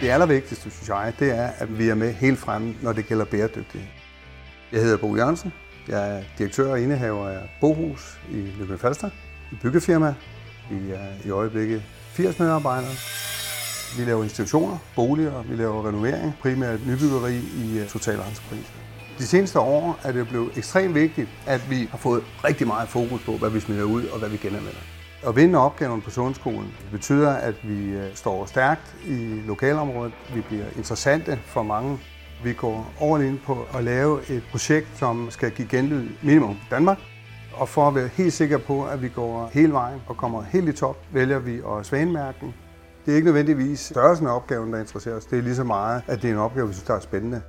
Det allervigtigste, synes jeg, det er, at vi er med helt fremme, når det gælder bæredygtighed. Jeg hedder Bo Jørgensen. Jeg er direktør og indehaver af Bohus i Lykke Falster, et byggefirma. Vi er i øjeblikket 80 medarbejdere. Vi laver institutioner, boliger, vi laver renovering, primært nybyggeri i øh, total entreprise. De seneste år er det blevet ekstremt vigtigt, at vi har fået rigtig meget fokus på, hvad vi smider ud og hvad vi genanvender. At vinde opgaven på Sundskolen betyder, at vi øh, står stærkt i lokalområdet. Vi bliver interessante for mange. Vi går all in på at lave et projekt, som skal give genlyd minimum Danmark. Og for at være helt sikre på, at vi går hele vejen og kommer helt i top, vælger vi at svanemærke Det er ikke nødvendigvis størrelsen af opgaven, der interesserer os. Det er lige så meget, at det er en opgave, vi synes, der er spændende.